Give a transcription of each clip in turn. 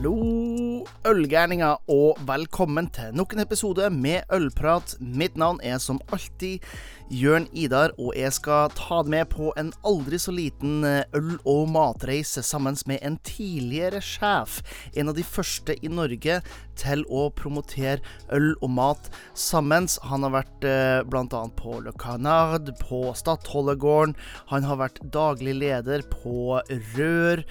Hallo, ølgærninger, og velkommen til nok en episode med Ølprat. Mitt navn er som alltid Jørn Idar, og jeg skal ta deg med på en aldri så liten eh, øl- og matreise sammen med en tidligere sjef. En av de første i Norge til å promotere øl og mat sammen. Han har vært eh, bl.a. på Le Canard, på Stadholdergården. Han har vært daglig leder på Rør,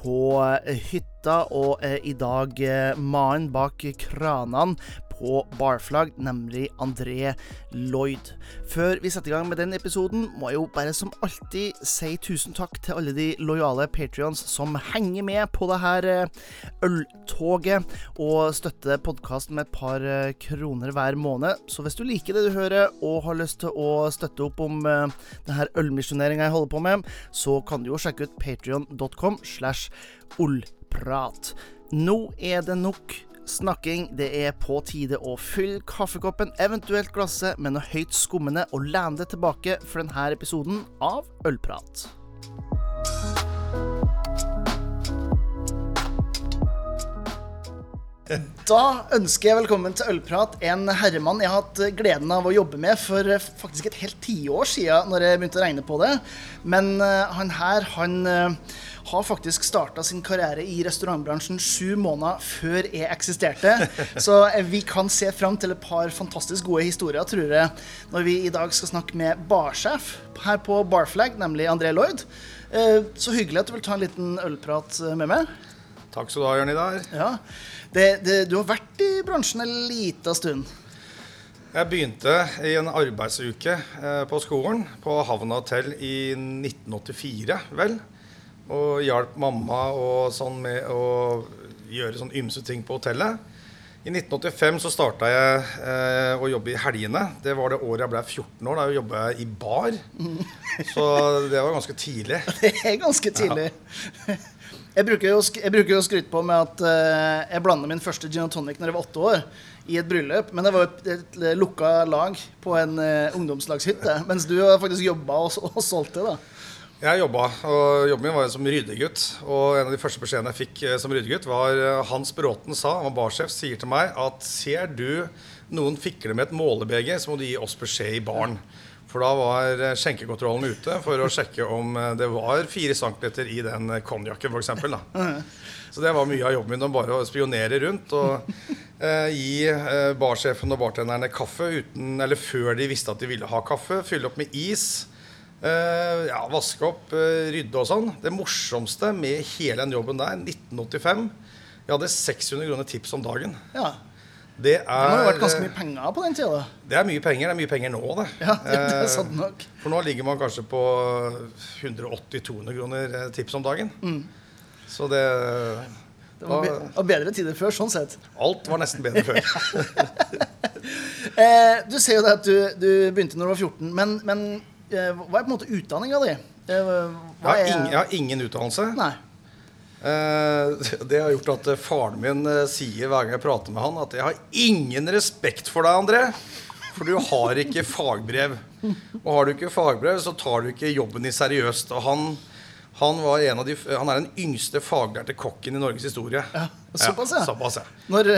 på eh, hytta, og eh, i dag eh, mannen bak kranene på Barflag, nemlig André Lloyd. Før vi setter i gang med den episoden, må jeg jo bare som alltid si tusen takk til alle de lojale patrions som henger med på det her eh, øltoget og støtter podkasten med et par eh, kroner hver måned. Så hvis du liker det du hører og har lyst til å støtte opp om uh, denne ølmisjoneringa jeg holder på med, så kan du jo sjekke ut patrion.com slash ollprat. Nå er det nok snakking. Det er på tide å fylle kaffekoppen, eventuelt glasset, med noe høyt skummende, og lene det tilbake for denne episoden av Ølprat. Da ønsker jeg velkommen til Ølprat, en herremann jeg har hatt gleden av å jobbe med for eh, faktisk et helt tiår siden, når jeg begynte å regne på det. Men uh, han her, han uh, har faktisk starta sin karriere i restaurantbransjen sju måneder før jeg eksisterte. Så vi kan se fram til et par fantastisk gode historier, tror jeg, når vi i dag skal snakke med barsjef her på Barflag, nemlig André Lloyd. Så hyggelig at du vil ta en liten ølprat med meg. Takk skal du ha, Jørn Idar. Ja. Det, det, du har vært i bransjen en liten stund. Jeg begynte i en arbeidsuke eh, på skolen på Havna hotell i 1984, vel. Og hjalp mamma og sånn med å gjøre sånn ymse ting på hotellet. I 1985 så starta jeg eh, å jobbe i helgene. Det var det året jeg ble 14 år. Da jobba jeg i bar. Så det var ganske tidlig. Det er ganske tidlig. Ja. Jeg bruker jo, jeg bruker jo skryte på med at uh, jeg blanda min første gin og tonic når jeg var åtte år, i et bryllup. Men det var jo et, et, lukka lag på en uh, ungdomslagshytte. Mens du har faktisk jobba og, og, solgt det, da. Jeg jobba, og jobben min var som ryddegutt. Og en av de første beskjedene jeg fikk som ryddegutt, var Hans Bråten sa, han var barsjef, sier til meg at ser du noen fikle med et målebeger, så må du gi oss beskjed i baren. For da var skjenkekontrollen ute for å sjekke om det var fire centimeter i den konjakken, f.eks. Så det var mye av jobben min. å Bare å spionere rundt og eh, gi eh, barsjefen og bartenderne kaffe uten, eller før de visste at de ville ha kaffe. Fylle opp med is. Eh, ja, vaske opp, eh, rydde og sånn. Det morsomste med hele den jobben der, 1985 Jeg hadde 600 kroner tips om dagen. Ja. Det, er, det må ha vært ganske mye penger på den tida? Det er mye penger. Det er mye penger nå, det. Ja, det er sant nok. For nå ligger man kanskje på 180-200 kroner tips om dagen. Mm. Så det Det var, bedre tider før, sånn sett. Alt var nesten bedre før. eh, du ser jo det at du, du, begynte når du var 14, men, men eh, hva er på en måte utdanninga di? Eh, jeg, jeg har ingen utdannelse. Nei. Eh, det har gjort at faren min eh, sier hver gang jeg prater med han, at jeg har ingen respekt for deg, André. For du har ikke fagbrev. Og har du ikke fagbrev, så tar du ikke jobben din seriøst. Og han, han, de, han er den yngste faglærte kokken i Norges historie. Ja, såpass, ja. ja, såpass, ja. Når,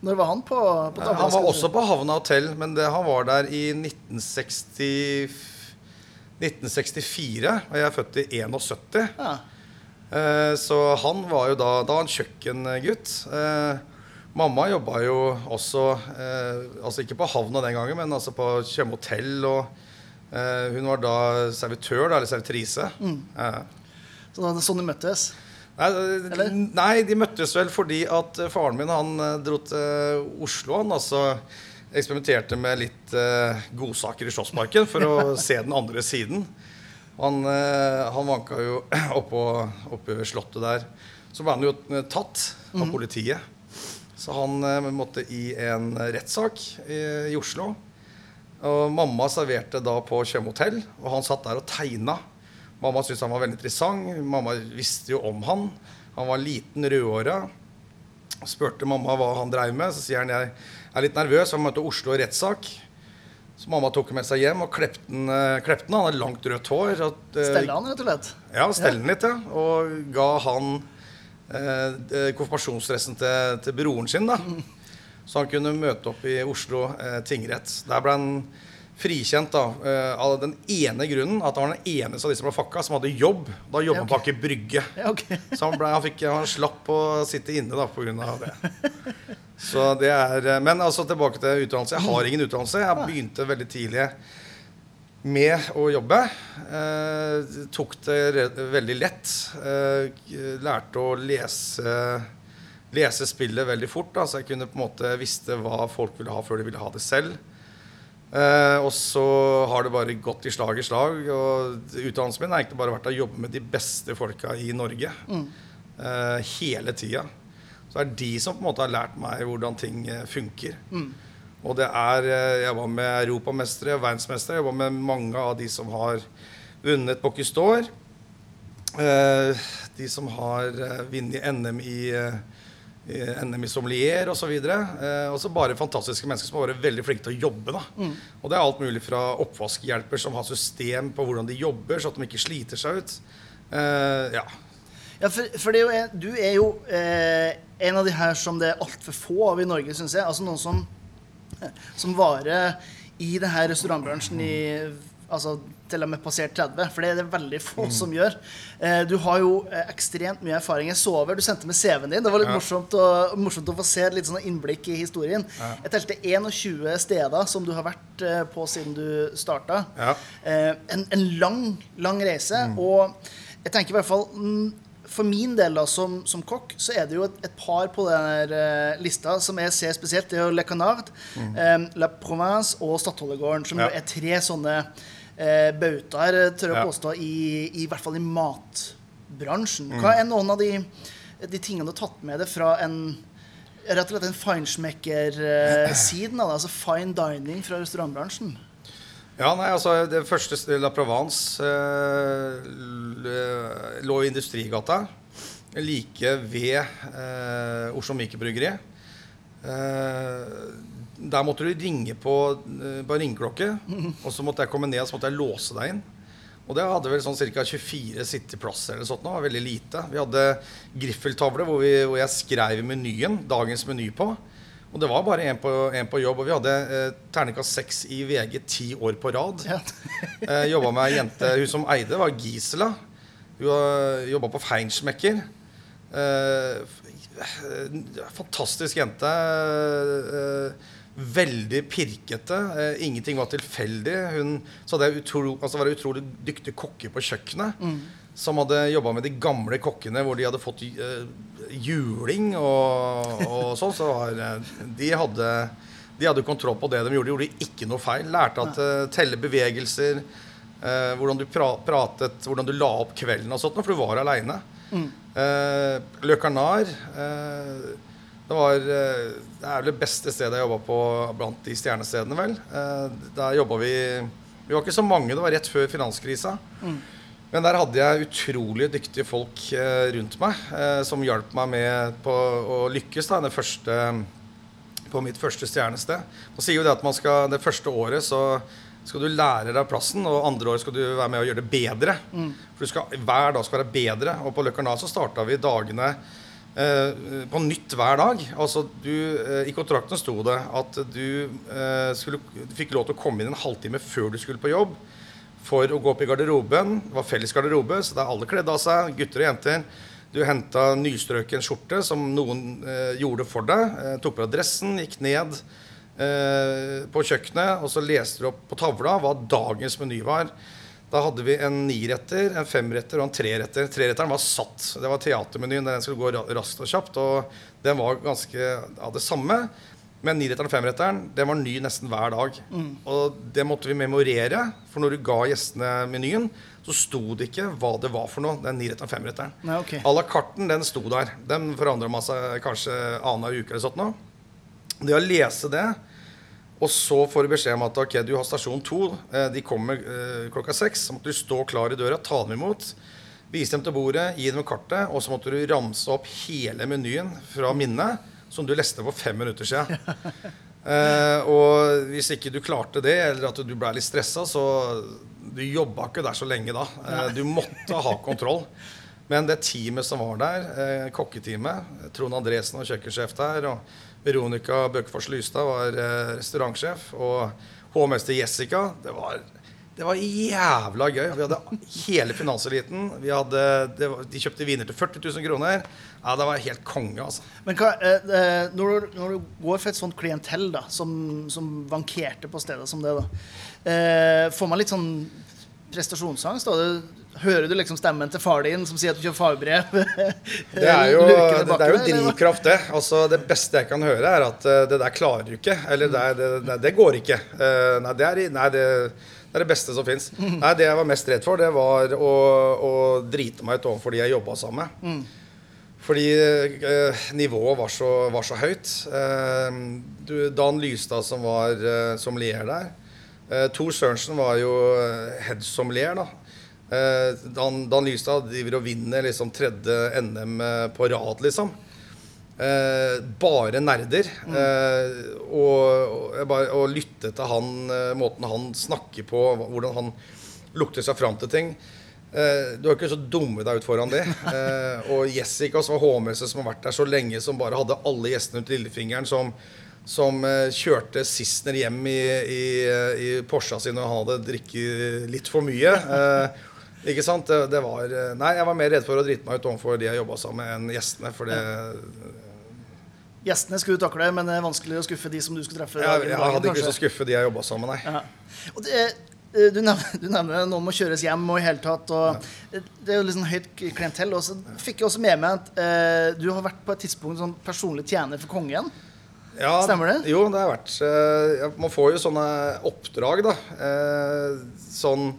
når, var han på, på ja, Han var også på Havna hotell, men det, han var der i 1960, 1964. Og jeg er født i 71. Ja. Eh, så han var jo da, da en kjøkkengutt. Eh, mamma jobba jo også eh, Altså ikke på havna den gangen, men altså på Tjøme hotell. Og hun var da servitør, da, eller servitrise. Mm. Så det var sånn de møttes? Nei, nei, de møttes vel fordi at faren min han dro til Oslo. Han altså eksperimenterte med litt eh, godsaker i Slottsparken for å se den andre siden. Han, han vanka jo oppå, oppe ved Slottet der. Så ble han jo tatt av Mm. politiet. Så han måtte i en rettssak i, i, Oslo. Og mamma serverte da på Tjøme hotell, og han satt der og tegna. Mamma syntes han var veldig interessant. Mamma visste jo om han. Han var liten, rødhåra. Spurte mamma hva han dreiv med. Så sier han jeg er litt nervøs, han møtte Oslo i rettssak. Så mamma tok med seg hjem og klepte den. Klepte den. Han hadde langt, rødt hår. Stelle han, rett og slett? Ja, stelle den litt, ja. Og ga han eh, konfirmasjonsdressen til, til broren sin. da. Så han kunne møte opp i Oslo eh, tingrett. Der ble han frikjent da, eh, av den ene grunnen at han var den eneste av de som ble fakka, som hadde jobb. Da jobba Ja, han ok. på Aker Brygge. Ja, okay. Så han, ble, han, fikk, han slapp å sitte inne da pga. det. Så det er, eh, Men altså tilbake til utdannelse. Jeg har ingen utdannelse. Jeg begynte veldig tidlig med å jobbe. Eh, tok det veldig lett. Eh, lærte å lese, lese spillet veldig fort. Da, så jeg kunne på en måte visste hva folk ville ha før de ville ha det selv. Eh, og så har det bare gått i slag i slag. Og utdannelsen min har egentlig bare vært å jobbe med de beste folka i Norge. Eh, hele tida. Så det er de som på en måte har lært meg hvordan ting funker. Mm. Og det er eh, Jeg var med europamestere, verdensmestere. Jeg var med mange av de som har vunnet Bocuse d'Or. Eh, de som har eh, vunnet NM i, eh, NM i sommelier osv. Eh, og så bare fantastiske mennesker som har vært veldig flinke til å jobbe. Da. Og det er alt mulig fra oppvaskhjelper som har system på hvordan de jobber, så at de ikke sliter seg ut. Eh, ja. Ja, for, for det er jo, en- du er jo eh, en av de her som det er altfor få av i Norge, syns jeg. Altså noen som, som varer i denne restaurantbransjen i altså, til og med passert 30, for det er det veldig få som gjør. Eh, du har jo eh, ekstremt mye erfaring. Jeg så over, du sendte med CV-en din. Det var litt Ja. morsomt, å, morsomt å få se litt sånn innblikk i historien. Jeg telte 21 steder som du har vært eh, på siden du starta. Ja. Eh, en, en lang, lang reise. Og jeg tenker i hvert fall mm, For min del da, som, som kokk, så er det jo et, et par på den lista som jeg ser spesielt. Det er jo Le Canard, eh, La Provence og Stadholdegården, som Ja. jo er tre sånne uh, bautaer, tør jeg Ja. påstå, i, i hvert fall i matbransjen. Hva er noen av de, de tingene du har tatt med deg fra en Rett og slett en feinschmecker-siden altså fine dining fra restaurantbransjen. Ja, nei, altså Det første La Provence, eh, lå i Industrigata. Like ved eh, Oslo Mikerbryggeri. Eh, der måtte du ringe på, eh, på ringeklokke, og så måtte jeg komme ned og så måtte jeg låse deg inn. Og det hadde vel sånn ca. 24 sitteplasser eller sånt nå, var veldig lite. Vi hadde griffeltavle hvor, vi, hvor jeg skrev menyen, dagens meny på. Og det var bare én på, en på jobb. Og vi hadde eh, terningkast seks i VG ti år på rad. Ja. Eh, jobba med ei jente Hun som eide, var Gisela. Hun jobba på Feinschmecker. Eh, fantastisk jente. Eh, veldig pirkete. Eh, ingenting var tilfeldig. Hun så hadde utro, altså var det utrolig dyktig kokke på kjøkkenet. Som hadde jobba med de gamle kokkene hvor de hadde fått uh, juling og, og sånn. Så var, eh, de hadde de hadde kontroll på det de gjorde. De gjorde ikke noe feil. Lærte at uh, telle bevegelser, uh, hvordan du pra pratet, hvordan du la opp kvelden og sånt, for du var aleine. Uh, Le Carnar det, var, det er vel det beste stedet jeg jobba på blant de stjernestedene, vel. Der jobba vi Vi var ikke så mange, det var rett før finanskrisa. Men der hadde jeg utrolig dyktige folk eh, rundt meg eh, som hjalp meg med på å lykkes. da, det første på mitt første stjernested. Man sier jo det at man skal, det første året så skal du lære deg plassen, og andre året skal du være med og gjøre det bedre. For du skal, Hver dag skal være bedre. Og på Løkkarnal så starta vi dagene eh, på nytt hver dag. Altså du, eh, I kontrakten sto det at du, eh, skulle, du fikk lov til å komme inn en halvtime før du skulle på jobb for å gå opp i garderoben. Det var felles garderobe, så da alle kledde av seg, gutter og jenter. Du henta nystrøken skjorte som noen eh, gjorde for deg. Eh, tok på deg dressen, gikk ned eh, på kjøkkenet, og så leste du opp på tavla hva dagens meny var. Da hadde vi en niretter, en femretter og en treretter. Treretteren var satt. Det var teatermenyen. Den skulle gå raskt og kjapt. Og den var ganske av det samme. Men niretteren og femretteren den var ny nesten hver dag. Og det måtte vi memorere. For når du ga gjestene menyen, så sto det ikke hva det var for noe. Den niretteren og femretteren. Nei, ok. À la carten, den sto der. Den forandra man seg kanskje annenhver uke eller sånt. Det å lese det, og så får du beskjed om at ok, du har stasjon to, eh, de kommer eh, klokka seks. Så måtte du stå klar i døra, ta dem imot, vise dem til bordet, gi dem kartet, og så måtte du ramse opp hele menyen fra minnet som du leste for fem minutter siden. Eh, og hvis ikke du klarte det, eller at du ble litt stressa, så Du jobba ikke der så lenge da. Eh, du måtte ha kontroll. Men det teamet som var der, eh, kokketeamet, Trond Andresen var kjøkkensjef der, og Veronica Bøkfors Lystad var eh, restaurantsjef, og hovmester Jessica det var, det var jævla gøy. Vi hadde hele finanseliten. Vi hadde, var, de kjøpte viner til 40 000 kroner. Ja, Det var helt konge, altså. Men hva, eh, eh når, du, når, du, går for et sånt klientell da, som, som vankerte på steder som det, da, eh, får man litt sånn prestasjonsangst? da? Hører du liksom stemmen til far din som sier at du kjører fagbrev? det er jo, det, er jo drivkraft, det. Altså, det beste jeg kan høre, er at uh, det der klarer du ikke. Eller det, det, det går ikke. Uh, nei, det er, nei, det, det er det beste som fins. Mm. Nei, det jeg var mest redd for, det var å, å drite meg ut overfor de jeg jobba sammen med. Mm. Fordi eh, nivået var så, var så høyt. Du, Dan Lystad som var eh, sommelier der. Tor Sørensen var jo head sommelier, da. Eh, Dan, Dan Lystad driver og vinner liksom tredje NM eh, på rad, liksom. Eh, bare nerder. Mm. Eh, og, og, bare, og, lytte til han, eh, måten han snakker på, hvordan han lukter seg fram til ting. Eh, du har ikke så dumme deg ut foran det. og Jessica, som var HMS, som har vært der så lenge, som bare hadde alle gjestene ut lillefingeren, som, som kjørte Sissener hjem i, i, i Porscha sin og han hadde drikket litt for mye. Ikke sant? Det, det, var Nei, jeg var mer redd for å drite meg ut overfor de jeg jobba sammen med, enn gjestene. For det Gjestene skulle du takle, men det er vanskelig å skuffe de som du skulle treffe. Ja, jeg, dagen, hadde ikke lyst til å skuffe de jeg jobba sammen med, nei. Ja. Og det, eh, du nevner, du nevner noen må kjøres hjem og i hele tatt. Og ja. Det er jo sånn høyt klientell. Og så fikk jeg også med meg at eh, du har vært på et tidspunkt sånn personlig tjener for kongen. Ja, Stemmer det? Jo, det har vært. Eh, man får jo sånne oppdrag, da. Eh, sånn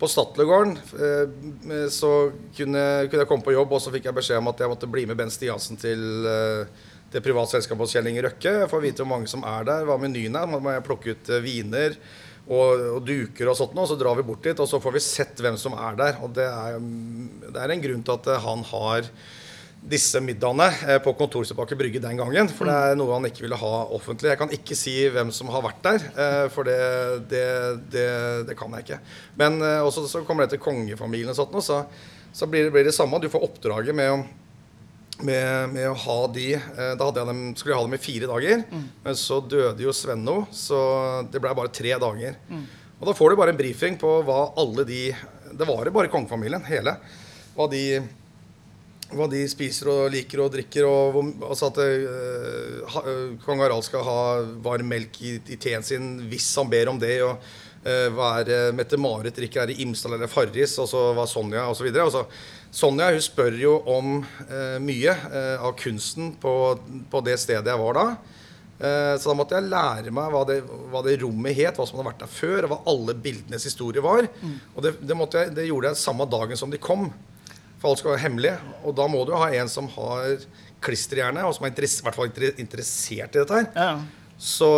på Statlegården eh, så kunne, kunne, jeg komme på jobb, og så fikk jeg beskjed om at jeg måtte bli med Bent Stiansen til eh, det private selskapet hos Kjell Inge Røkke. Jeg får vite hvor mange som er der, hva menyen er. Må jeg plukke ut eh, viner og, og, duker og sånt og så drar vi bort dit, og så får vi sett hvem som er der. Og det er, det er en grunn til at han har disse middagene eh, på kontoret på Aker Brygge den gangen. For det er noe han ikke ville ha offentlig. Jeg kan ikke si hvem som har vært der, eh, for det, det, det, det kan jeg ikke. Men eh, også så kommer det til kongefamilien og sånt, så, så blir, blir, det, samme. Du får oppdraget med å, med, med å ha de Da dem, skulle jeg ha dem i fire dager, mm. men så døde jo Svenno, så det ble bare tre dager. Mm. Og da får du bare en brifing på hva alle de Det var jo bare kongefamilien, hele. Hva de hva de spiser og liker og drikker. Og altså at uh, kong Harald skal ha varm melk i, i, teen sin hvis han ber om det. og uh, hva er uh, Mette-Marit drikker her i Imsdal eller Farris, og så hva Sonja osv. Altså, Sonja hun spør jo om eh, mye av kunsten på, på, det stedet jeg var da. Så da måtte jeg lære meg hva det, hva det, rommet het, hva som hadde vært der før, og hva alle bildenes historie var. Mm. Og det, det, jeg, det, gjorde jeg samme dagen som de kom. For alt skal være hemmelig. Og da må du ha en som har klisterhjerne, og som er i hvert fall interessert i dette her. Ja. Så,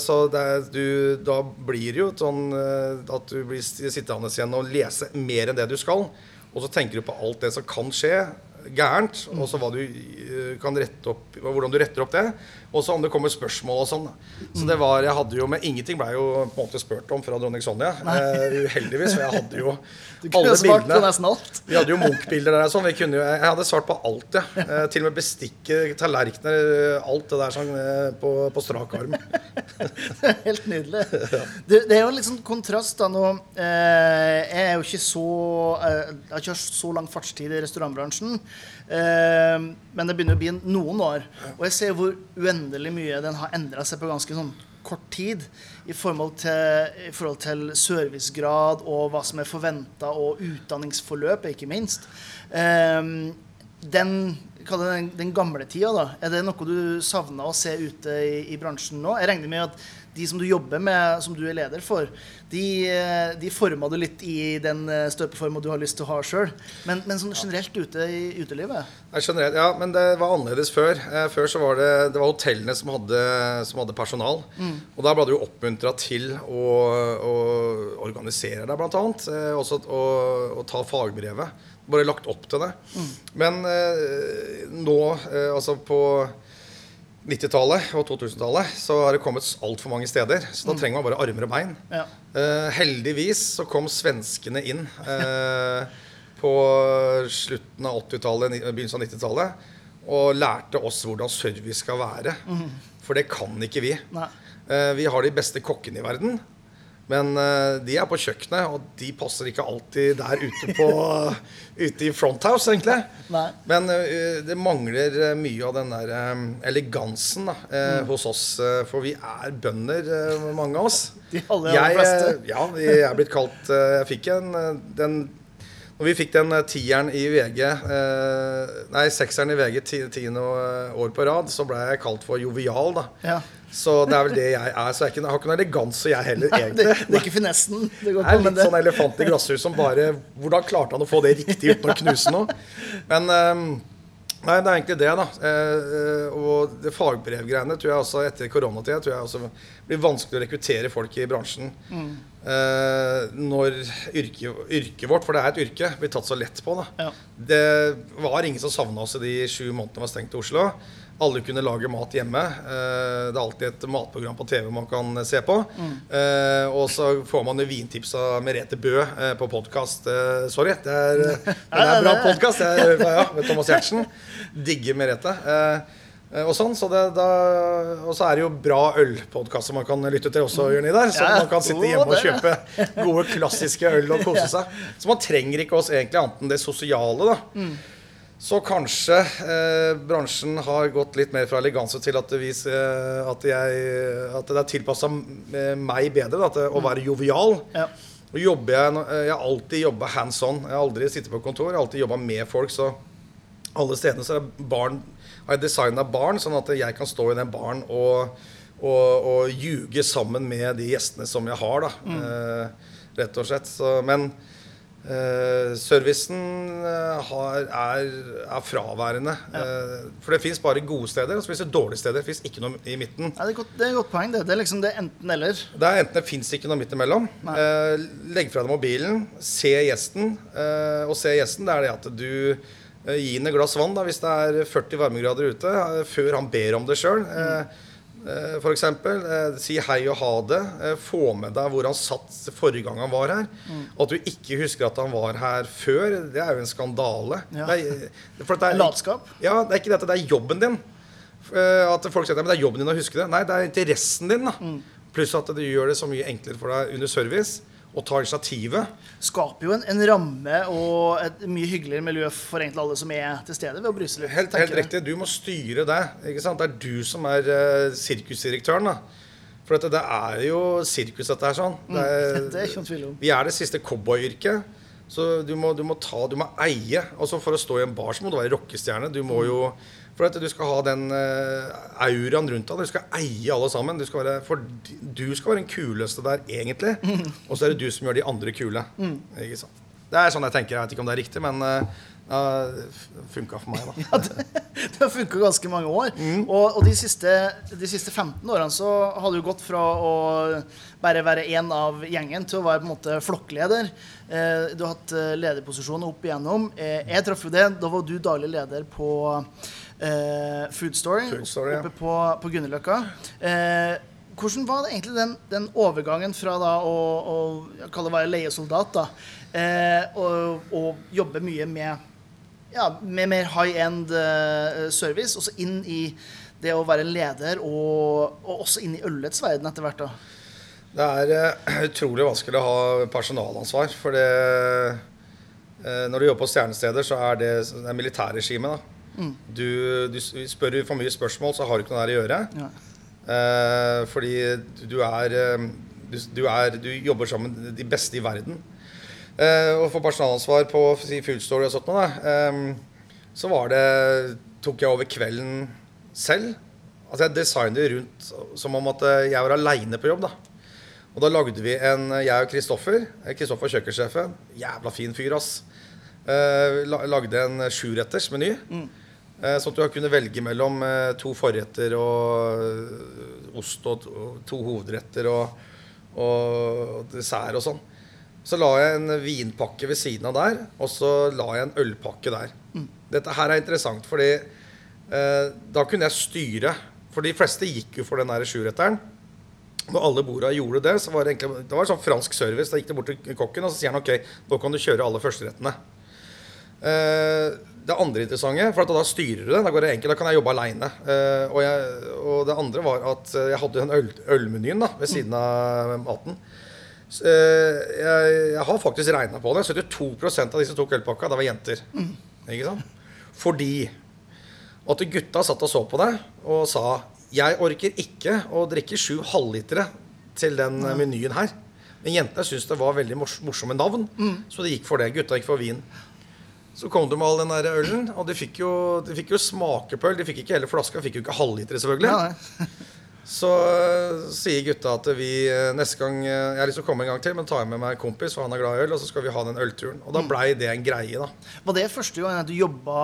så er, du, da blir det jo sånn eh, at du blir sittende igjen og lese mer enn det du skal. Og så tenker du på alt det som kan skje gærent, og så hva du eh, kan rette opp, hvordan du retter opp det. Og så om det kommer spørsmål og sånn. Så det var, jeg hadde jo, Men ingenting ble jo på en måte spurt om fra dronning Sonja. Uh, uheldigvis, for jeg hadde jo alle bildene. Vi hadde jo Munch-bilder der. Sånn. Jo, jeg hadde svart på alt, ja. Uh, til og med bestikket, tallerkener, alt det der sånn, uh, på, på, strak arm. Helt nydelig. Det, det, er jo litt sånn kontrast da nå. jeg er jo ikke så Jeg har ikke så lang fartstid i restaurantbransjen. Ehm, men det begynner å bli noen år. Og jeg ser hvor uendelig mye den har endra seg på ganske sånn kort tid i forhold til, i forhold til servicegrad og hva som er forventa, og utdanningsforløp, ikke minst. Um, den, den, den, gamle tida, da, er det noe du savner å se ute i, i bransjen nå? Jeg regner med at de som du jobber med, som du er leder for, de, de forma du litt i den eh, støpeforma du har lyst til å ha sjøl. Men, men sånn generelt ute i utelivet? Ja, generelt, ja, men det var annerledes før. Eh, før så var det, det var hotellene som hadde, som hadde personal. Mm. Og da ble du oppmuntra til å, å, organisere deg, bl.a. Eh, også å, å ta fagbrevet. Bare lagt opp til det. Mm. Men eh, nå, eh, altså på 90-tallet og 2000-tallet så har det kommet altfor mange steder. Så da mm. trenger man bare armer og bein. Ja. Uh, heldigvis så kom svenskene inn uh, på slutten av 80-tallet, begynnelsen av 90-tallet, og lærte oss hvordan service skal være. For det kan ikke vi. Eh, Vi har de beste kokkene i verden. Men eh, de er på kjøkkenet, og de passer ikke alltid der ute på Ute i fronthouse, egentlig. Nei. Men eh, det mangler eh, mye av den der elegansen da, mm. hos oss. for vi er bønder, mange av oss. De aller, aller Jeg, fleste. ja, jeg er blitt kalt Jeg fikk en den Når vi fikk den tieren i VG Nei, sekseren i VG ti, tiende år på rad, så ble jeg kalt for jovial, da. Ja. Så det er vel det jeg er. Så jeg, ikke, jeg har ikke noe eleganse, jeg heller, egentlig. det er ikke finessen det går på, er litt det sånn elefant i glasshus som bare Hvordan klarte han å få det riktig uten å knuse noe? Men um, Nei, det er egentlig det, da. Eh, eh, og det fagbrevgreiene tror jeg også etter koronatida tror jeg også blir vanskelig å rekruttere folk i bransjen. Eh, når yrket, yrke vårt, for det er et yrke, blir tatt så lett på. da. Ja. Det var ingen som savna oss i de sju månedene vi var stengt i Oslo. Alle kunne lage mat hjemme. Eh, det er alltid et matprogram på TV man kan se på. Mm. og så får man jo vintips av Merete Bø eh, på podkast. Eh, sorry, det er, det er bra podkast. Ja, med Thomas Giertsen. Digger Merete. Eh, eh, og sånn, så det, da, og så er det jo bra ølpodkaster man kan lytte til også, Jørni, Idar. Så man kan sitte hjemme og kjøpe gode, klassiske øl og kose seg. Så man trenger ikke oss egentlig annet enn det sosiale, da. Så kanskje eh, bransjen har gått litt mer fra eleganse til at, det vis, eh, at, jeg, at det er tilpassa meg bedre da, til å være jovial. Ja. Jobber jeg, eh, jeg har alltid jobba hands on. Jeg har aldri sittet på kontor. Jeg har alltid jobba med folk. Så alle stedene så barn, har jeg designa barn, sånn at jeg kan stå i den baren og, og, og ljuge sammen med de gjestene som jeg har. da, eh, Rett og slett. Så, men eh, servicen eh, har, er, er fraværende. Eh, for det fins bare gode steder, og så fins det dårlige steder. Det fins ikke noe i midten. Ja, det, er godt, det er et godt poeng. Det, det er liksom det er enten-eller. Det er enten det fins ikke noe midt imellom. Uh, legg fra deg mobilen, se gjesten. Og se gjesten, det er det at du gir ham et glass vann da, hvis det er 40 varmegrader ute, før han ber om det sjøl. Eh, for eksempel, eh, si hei og ha det. Eh, få med deg hvor han satt forrige gang han var her. Og at du ikke husker at han var her før, det er jo en skandale. Ja. Det er, er, Latskap. ja, det er ikke dette, det er jobben din. At folk sier at det er jobben din å huske det. Nei, det er interessen din. da Pluss at du gjør det så mye enklere for deg under service å tar initiativet. Skaper jo en, en ramme og et mye hyggeligere miljø for egentlig alle som er til stede ved å bryse litt. Helt, helt riktig. Du må styre det. Ikke sant? Det er du som er uh, sirkusdirektøren. da For dette, det er jo sirkus, dette her. sånn det er, Det er. Vi er det siste cowboyyrket. Så du må, du må ta, du må eie. Altså For å stå i en bar så må du være rockestjerne. Du må jo For at du skal ha den uh, auraen rundt deg. Du skal eie alle sammen. Du skal, være, for, du skal være den kuleste der, egentlig. Og så er det du som gjør de andre kule. Sant? Det er sånn jeg tenker. Jeg vet ikke om det er riktig, men uh, det funka for meg, da. Det har funka ganske mange år. Mm. Og, og de, siste, de siste 15 årene så har du gått fra å bare være en av gjengen til å være på en måte flokkleder. Eh, du har hatt lederposisjon lederposisjoner opp igjennom. Eh, jeg traff jo det. Da var du daglig leder på eh, Food Story, Food Story, ja. oppe på, på Gunneløkka. Eh, hvordan var det egentlig den, den overgangen fra da å, å jeg kaller det være leiesoldat da, eh, og, og jobbe mye med ja, med mer high end eh, service, og så inn i det å være leder, og, og også inn i ølets verden etter hvert. da. Det er eh, utrolig vanskelig å ha personalansvar. For det eh, Når du jobber på stjernesteder, så er det, det militærregimet. Da. Du, du spør for mye spørsmål, så har du ikke noe der å gjøre. Ja. Eh, fordi du er, eh, du, du er Du jobber sammen med de beste i verden. Eh, og for personalansvar på si, Food Story og sånt noe, eh, så var det Tok jeg over kvelden selv. Altså Jeg designet rundt som om at eh, jeg var aleine på jobb. da og da lagde vi en Jeg og Kristoffer, eh, Kristoffer kjøkkensjefen, jævla fin fyr, ass. Eh, lagde en sjuretters meny. Eh, sånn at du kunnet velge mellom eh, to forretter og eh, ost og to, hovedretter og, og dessert og sånn. Så la jeg en vinpakke ved siden av der, og så la jeg en ølpakke der. Dette her er interessant, fordi eh, da kunne jeg styre. For de fleste gikk jo for den der sjuretteren. Når alle borda gjorde det, så var det egentlig det var sånn fransk service. Da gikk det bort til kokken, og så sier han OK, nå kan du kjøre alle førsterettene. Eh, det andre interessante, for at da styrer du det. Da går det enkelt, da kan jeg jobbe aleine. Eh, og, og det andre var at jeg hadde den øl, ølmenyen da, ved siden av maten. Så, eh, jeg, jeg har faktisk regna på det. 72 av de som tok ølpakka, det var jenter. Ikke sant? Fordi at gutta satt og så på det og sa Jeg orker ikke å drikke sju halvlitere til den mm. menyen her. Men jentene syntes det var veldig mors morsomme navn, så de gikk for det. Gutta gikk for vin. Så kom de med all den der ølen, og de fikk jo, de fikk jo smake på øl. De fikk ikke hele flaska, fikk jo ikke halvlitere, selvfølgelig. Ja. Så uh, sier gutta at vi uh, neste gang uh, Jeg har lyst til å komme en gang til, men tar jeg med meg en kompis, for han er glad i øl, og så skal vi ha den ølturen. Og da blei det en greie, da. Var det første gang du jobba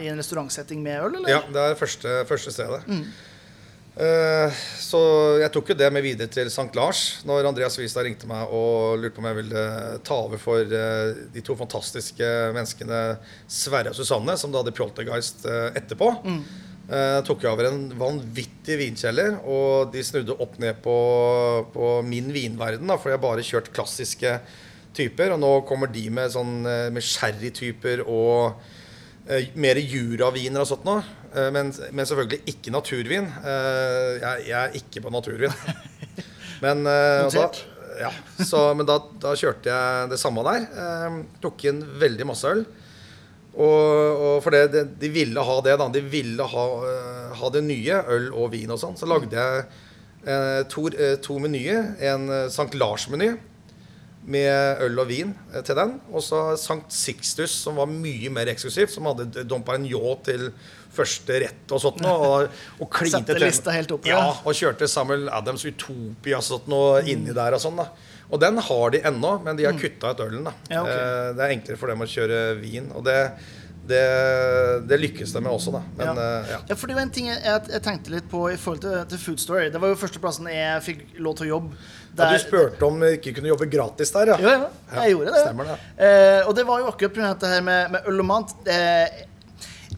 i en restaurantsetting med øl, eller? Ja, det er første, første stedet. Eh, så jeg tok jo det med videre til St. Lars når Andreas Wiestad ringte meg og lurte på om jeg ville ta over for eh, de to fantastiske menneskene Sverre og Susanne, som da hadde Pjoltergeist etterpå. etterpå. Jeg tok over en vanvittig vinkjeller, og de snudde opp ned på, på min vinverden. Da, for jeg har bare kjørt klassiske typer, og nå kommer de med, sånn, eh, med sherry-typer og eh, mer juraviner og sånt noe. Eh, men, men selvfølgelig ikke naturvin. Eh, jeg, jeg er ikke på naturvin. Men, eh, da, ja, så, men da, da kjørte jeg det samme der. Eh, tok inn veldig masse øl. Og, og for det, det, de ville ha det, da. De ville ha, eh, ha det nye. Øl og vin og sånn. Så lagde jeg eh, to, eh, to menyer. En eh, St. Lars-meny med øl og vin eh, til den. Og så Sankt Sixtus, som var mye mer eksklusivt. Som hadde Dom Perignon til første rett og sånt noe. Og, og klinte til- opp, Ja, ja. og kjørte Samuel Adams Utopia og sånt noe inni der og sånn. da Og den har de ennå, men de har kutta ut ølen. da Mm. Ja, okay. Eh, Det er enklere for dem å kjøre vin. Og det, det, det lykkes de med også, da. Men ja. eh, ja. ja, for det var en ting jeg, jeg tenkte litt på i forhold til, til Food Story. Det var jo førsteplassen jeg fikk lov til å jobbe. Ja, Du spurte om vi ikke kunne jobbe gratis der, ja. Jo, ja, jeg gjorde det. Stemmer det. Eh, og det var jo akkurat pga. dette her med, med øl og mat. Eh,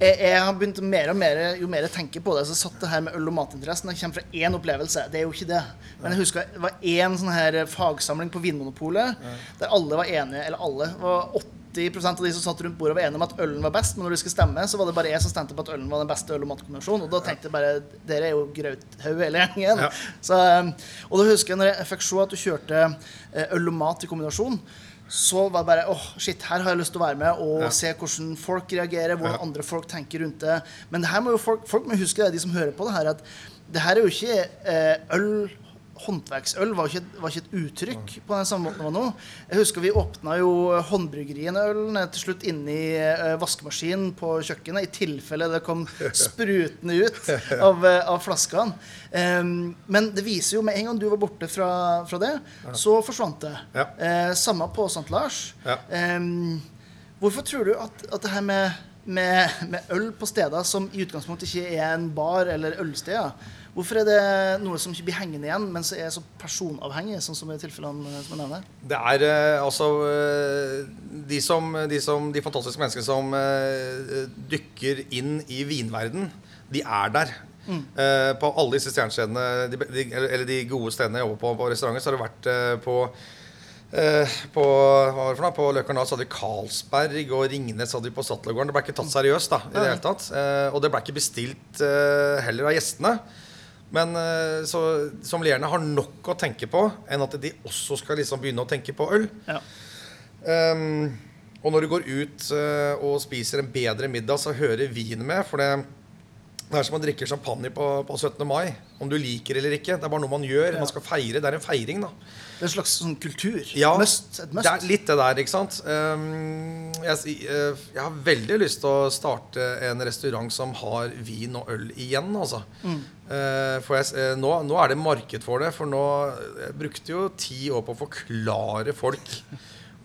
jeg, jeg har begynt mer og mer Jo mer jeg tenker på det, så satt det her med øl- og matinteressen Det kommer fra én opplevelse. Det er jo ikke det. Men jeg husker det var én sånn her fagsamling på Vinmonopolet der alle var enige, eller alle var 80% av de som satt rundt bordet, var enige om at ølen var best. Men når de skulle stemme, så var det bare jeg som stemte på at ølen var den beste øl- og matkombinasjonen. Og da tenkte jeg bare Dere er jo grauthaug hele gjengen. Ja. Så, um, og da husker jeg når jeg fikk se at du kjørte eh, øl og mat i kombinasjon, så var det bare åh, shit, her har jeg lyst til å være med og Ja. se hvordan folk reagerer, hvordan Ja. andre folk tenker rundt det. Men det her må jo folk, folk må huske, det, de som hører på det her, at det her er jo ikke eh, øl Håndverksøl var ikke, var ikke et uttrykk på den samme måten det var nå. Jeg husker vi åpna jo håndbryggerienølen til slutt inni eh, vaskemaskinen på kjøkkenet, i tilfelle det kom sprutende ut av, eh, av flaskene. Um, men det viser jo med en gang du var borte fra, fra det, så forsvant det. Ja. Uh, samme på St. Lars. Ja. Um, hvorfor tror du at, at det her med, med, med øl på steder som i utgangspunktet ikke er en bar eller ølsteder, hvorfor er det noe som ikke blir hengende igjen, men som er så personavhengig, sånn som i tilfellene eh, som jeg nevner? Det er eh, altså eh, de, som, de, som, de fantastiske menneskene som dykker inn i vinverden, de er der. Eh, på alle disse stjernestedene, de, de, eller de gode stedene jeg jobber på på restauranter, så har det vært på på, hva var det for noe? på Løkkernas hadde vi Carlsberg og Ringnes hadde vi på Stadlergården. Det ble ikke tatt seriøst. da, i det hele tatt. Og det ble ikke bestilt heller av gjestene. Men eh, så sommelierene har nok å tenke på enn at de også skal liksom begynne å tenke på øl. Ja. Um, og når du går ut uh, og spiser en bedre middag, så hører vin med. For det, det er som å drikke champagne på, på 17. mai. Om du liker eller ikke. Det er bare noe man gjør. Ja. Man skal feire. Det er en feiring, da. Det er en slags sånn kultur. Ja, must, et must. Det er litt det der, ikke sant. Ehm, jeg, eh, jeg har veldig lyst til å starte en restaurant som har vin og øl igjen, altså. Eh, for jeg, eh, nå, nå er det marked for det. For nå Jeg brukte jo ti år på å forklare folk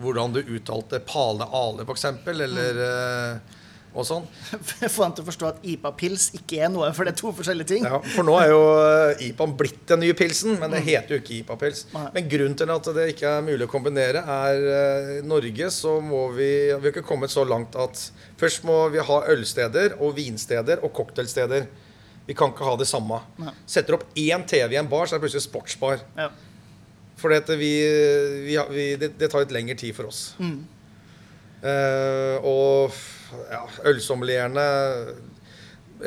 hvordan du uttalte Pale Ale, f.eks., eller eh, og sånn. Få dem til å forstå at IPA-pils ikke er noe, for det er to forskjellige ting. Ja, for nå er jo eh, IPA-en blitt den nye pilsen, men det heter jo ikke IPA-pils. Men grunnen til at det ikke er mulig å kombinere, er eh, i Norge så må vi Vi har ikke kommet så langt at først må vi ha ølsteder og vinsteder og cocktailsteder. Vi kan ikke ha det samme. Nei. Setter opp én TV i en bar, så er det plutselig sportsbar. Ja. For det, det tar litt lengre tid for oss. Eh, og ja, ølsommelierne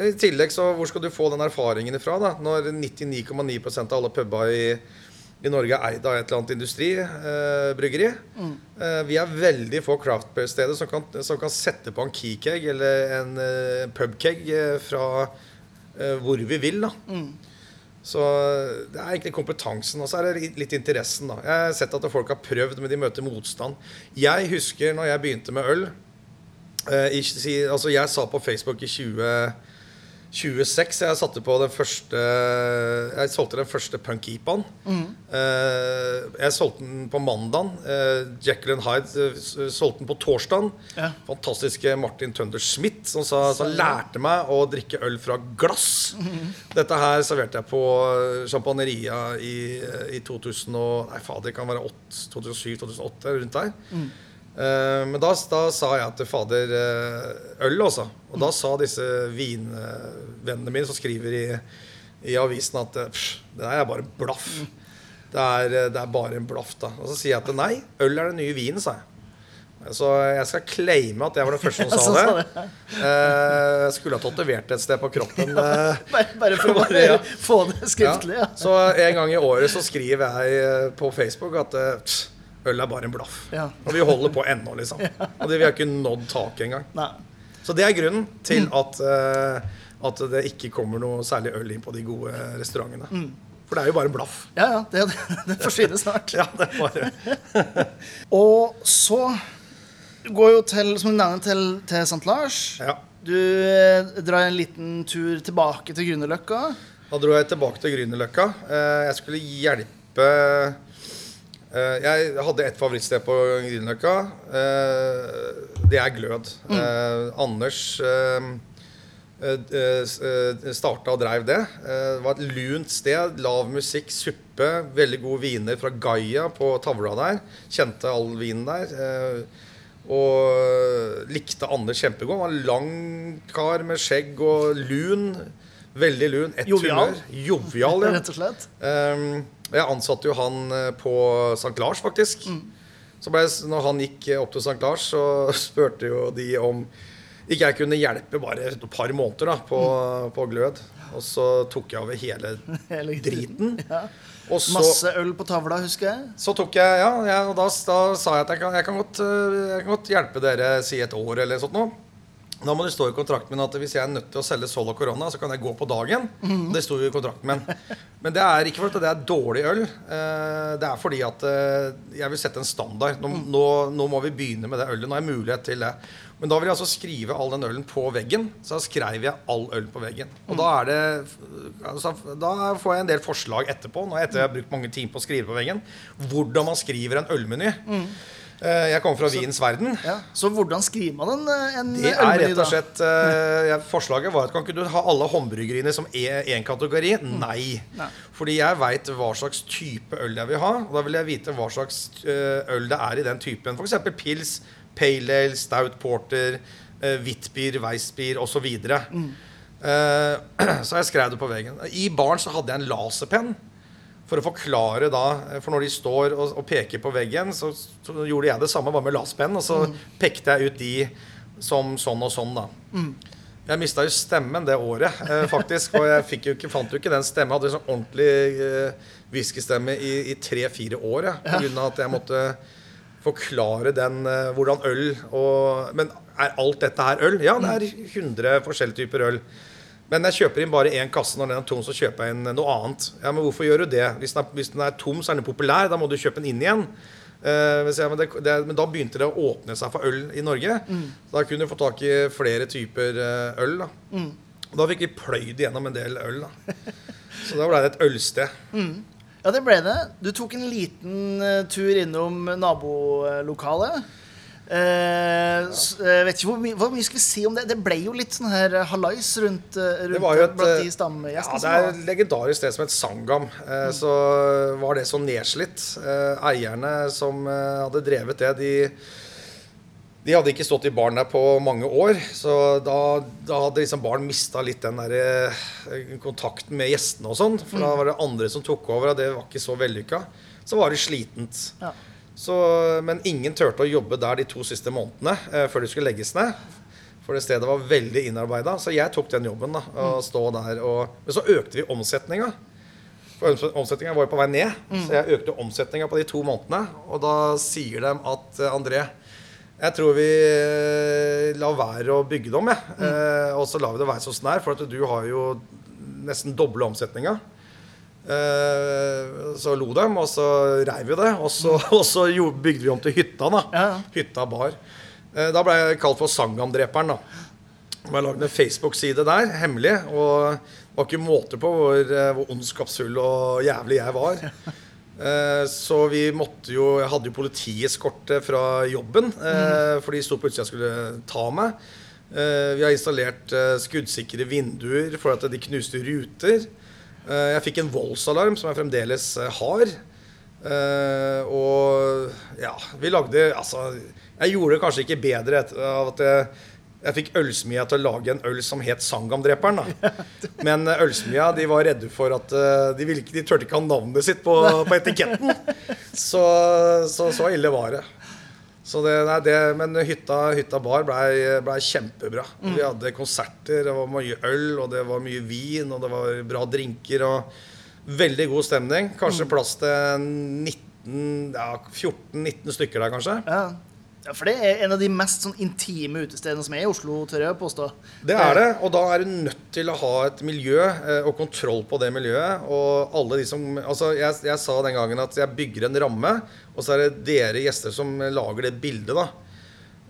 I tillegg, så hvor skal du få den erfaringen ifra, da? Når 99,9% av alle puber i, i Norge er eid av et eller annet industribryggeri. Eh, eh, vi er veldig få craft beer-steder som, kan- som kan sette på en keycag eller en eh, pubkeg eh, fra eh, hvor vi vil, da. Så det er egentlig kompetansen, og så er det litt interessen, da. Jeg har sett at folk har prøvd, men de møter motstand. Jeg husker når jeg begynte med øl eh, Altså, jeg sa på Facebook i 20, 26 Jeg satte på den første Jeg solgte den første punk-ipaen. Eh, jeg solgte den på mandagen. Uh, Jekyll and Hyde eh, solgte den på torsdagen. Ja. Fantastiske Martin Tønder Schmidt, som, sa, som lærte meg å drikke øl fra glass. Dette her serverte jeg på eh, Champagneria i, i 2000 og, Nei, fader, det kan være 2007-2008, rundt der. Eh, men da, da sa jeg til fader eh, øl, altså. Og da sa disse vinvennene mine som skriver i, i avisen at eh, pff, det der er bare blaff. Det er, eh, det er bare en blaff, da. Og så sier jeg at nei, øl er den nye vinen, sa jeg. Så jeg skal claime at jeg var den første som sa det. Eh, Jeg skulle ha tatovert det et sted på kroppen. eh, Bare, bare for å Bare, ja. få det skriftlig. Ja. Så en gang i året så skriver jeg eh, på Facebook at eh, pff, øl er bare en blaff. Ja. Og vi holder på ennå, liksom. Og det, vi har ikke nådd taket engang. Nei. Så det er grunnen til at, uh, at det ikke kommer noe særlig øl inn på de gode restaurantene. For det er jo bare en blaff. Ja, ja. Det, det forsvinner snart. Ja, det bare Og så går jo til, som du nevner, til, til St. Lars. Ja. Du eh, drar en liten tur tilbake til Grünerløkka. Da dro jeg tilbake til Grünerløkka. Eh, Jeg skulle hjelpe eh, Jeg hadde et favorittsted på Grünerløkka. Eh, Det er Glød. Eh, Anders starta og dreiv det. Eh, Det var et lunt sted. Lav musikk, suppe, veldig gode viner fra Gaia på tavla der. Kjente all vinen der. eh, Og likte Anders kjempegodt. Han var lang kar med skjegg og lun. Veldig lun. Ett humør. Jovial, ja. Rett og slett. Um, jeg ansatte jo han eh, på St. Lars, faktisk. Så ble, når han gikk eh, opp til St. Lars, så spurte jo de om ikke jeg kunne hjelpe bare et par måneder da, på, på Glød. Og så tok jeg over hele Hele driten. Ja. Så, Masse øl på tavla, husker jeg. så tok jeg Ja, ja og da, da sa jeg at jeg kan, jeg, kan godt, øh, jeg kan godt hjelpe dere si et år eller sånt noe. Da må det stå i kontrakten min at hvis jeg er nødt til å selge Sol og Corona, så kan jeg gå på dagen. Det sto jo i kontrakten min. Men det er ikke fordi det er dårlig øl. eh, Det er fordi at eh, jeg vil sette en standard. Nå, nå, nå må vi begynne med det ølet. Nå har jeg mulighet til det. Men da vil jeg altså skrive all den ølen på veggen. Så da skrev jeg all øl på veggen. Og da er det altså, Da får jeg en del forslag etterpå, nå etter jeg har brukt mange timer på å skrive på veggen, hvordan man skriver en ølmeny. Eh, Jeg kommer fra Wiens verden. Ja. Så hvordan skriver man en, eh, en Det er rett og slett eh, jeg, Forslaget var at kan ikke du ha alle håndbryggeriene som én kategori? Nei. Nei. Fordi jeg veit hva slags type øl jeg vil ha. Og da vil jeg vite hva slags eh, øl det er i den typen. F.eks. pils, pale ale, stout porter, uh, hvittbier, weissbier osv. Mm. så jeg skrev det på veggen. I baren så hadde jeg en laserpenn. For å forklare da For når de står og, og peker på veggen, så, så gjorde jeg det samme bare med laspenn. Og så pekte jeg ut de som sånn og sånn, da. Jeg mista jo stemmen det året, eh, faktisk. Og jeg jo ikke, fant jo ikke den stemmen. Jeg hadde sånn ordentlig eh, i, i tre-fire år. Ja, av at jeg måtte forklare den eh, hvordan øl og Men er alt dette her øl? Ja, det er 100 forskjellige typer øl. Men jeg kjøper inn bare én kasse. Når den er tom, så kjøper jeg inn noe annet. Ja, Men hvorfor gjør du det? Hvis den er, hvis den er tom, så er den populær. Da må du kjøpe den inn igjen. Uh, jeg, men, det, det, men da begynte det å åpne seg for øl i Norge. Da kunne du få tak i flere typer eh, øl. Da. Da fikk vi pløyd igjennom en del øl. Da. Så da ble det et ølsted. Ja, det ble det. Du tok en liten eh, tur innom nabolokalet. Eh, jeg vet ikke hvor, mye- hvor mye skal vi si om det. Det ble jo litt sånn her hallais rundt, eh, Det rundt var jo et, blant de ja, det er et legendarisk sted som het Sangam. Eh, Så var det så nedslitt. Eh, eierne som hadde drevet det, de, de hadde ikke stått i baren der på mange år. Så da, da hadde liksom baren mista litt den der, kontakten med gjestene og sånn. For da var det andre som tok over, og det var ikke så vellykka. Så var det slitent. Ja. Så, men ingen turte å jobbe der de to siste månedene eh, før de skulle legges ned. For det stedet var veldig innarbeida. Så jeg tok den jobben. da, å stå der og, Men så økte vi omsetninga. For omsetninga var jo på vei ned, så jeg økte omsetninga på de to månedene. Og da sier de at eh, André, jeg tror vi eh, lar være å bygge det om, jeg. Eh, og så lar vi det være så sånn her, for at du har jo nesten doble omsetninga. Eh, så lo dem, og så reiv vi det. Og så, og så bygde vi om til hytta. da. Ja. Hytta bar. Eh, da ble jeg kalt for Sangamdreperen. da. Jeg lagde en Facebook-side der, hemmelig. Og det var ikke måte på hvor, eh, hvor ondskapsfull og jævlig jeg var. Så vi måtte jo Jeg hadde jo politieskorte fra jobben, eh, for de sto på utsida og skulle ta meg. Vi har installert skuddsikre vinduer for at de knuste ruter. Eh, Jeg fikk en voldsalarm som jeg fremdeles eh, har. Eh, og ja, vi lagde Altså, jeg gjorde det kanskje ikke bedre av at jeg, jeg fikk ølsmia til å lage en øl som het Sangamdreperen. Men ølsmia de var redde for at De, ville ikke, de turte ikke ha navnet sitt på, på etiketten. Så, så så ille var det. Så det, nei, det, men hytta, hytta bar blei ble kjempebra. Vi hadde konserter, det var mye øl, og det var mye vin, og det var bra drinker. og Veldig god stemning. Kanskje plass til 19, ja, 14-19 stykker der, kanskje. Ja. Ja, for det er en av de mest sånn intime utestedene som er i Oslo, tør jeg påstå. Det er det, og da er du nødt til å ha et miljø eh, og kontroll på det miljøet. Og alle de som Altså, jeg, jeg sa den gangen at jeg bygger en ramme, og så er det dere gjester som lager det bildet, da.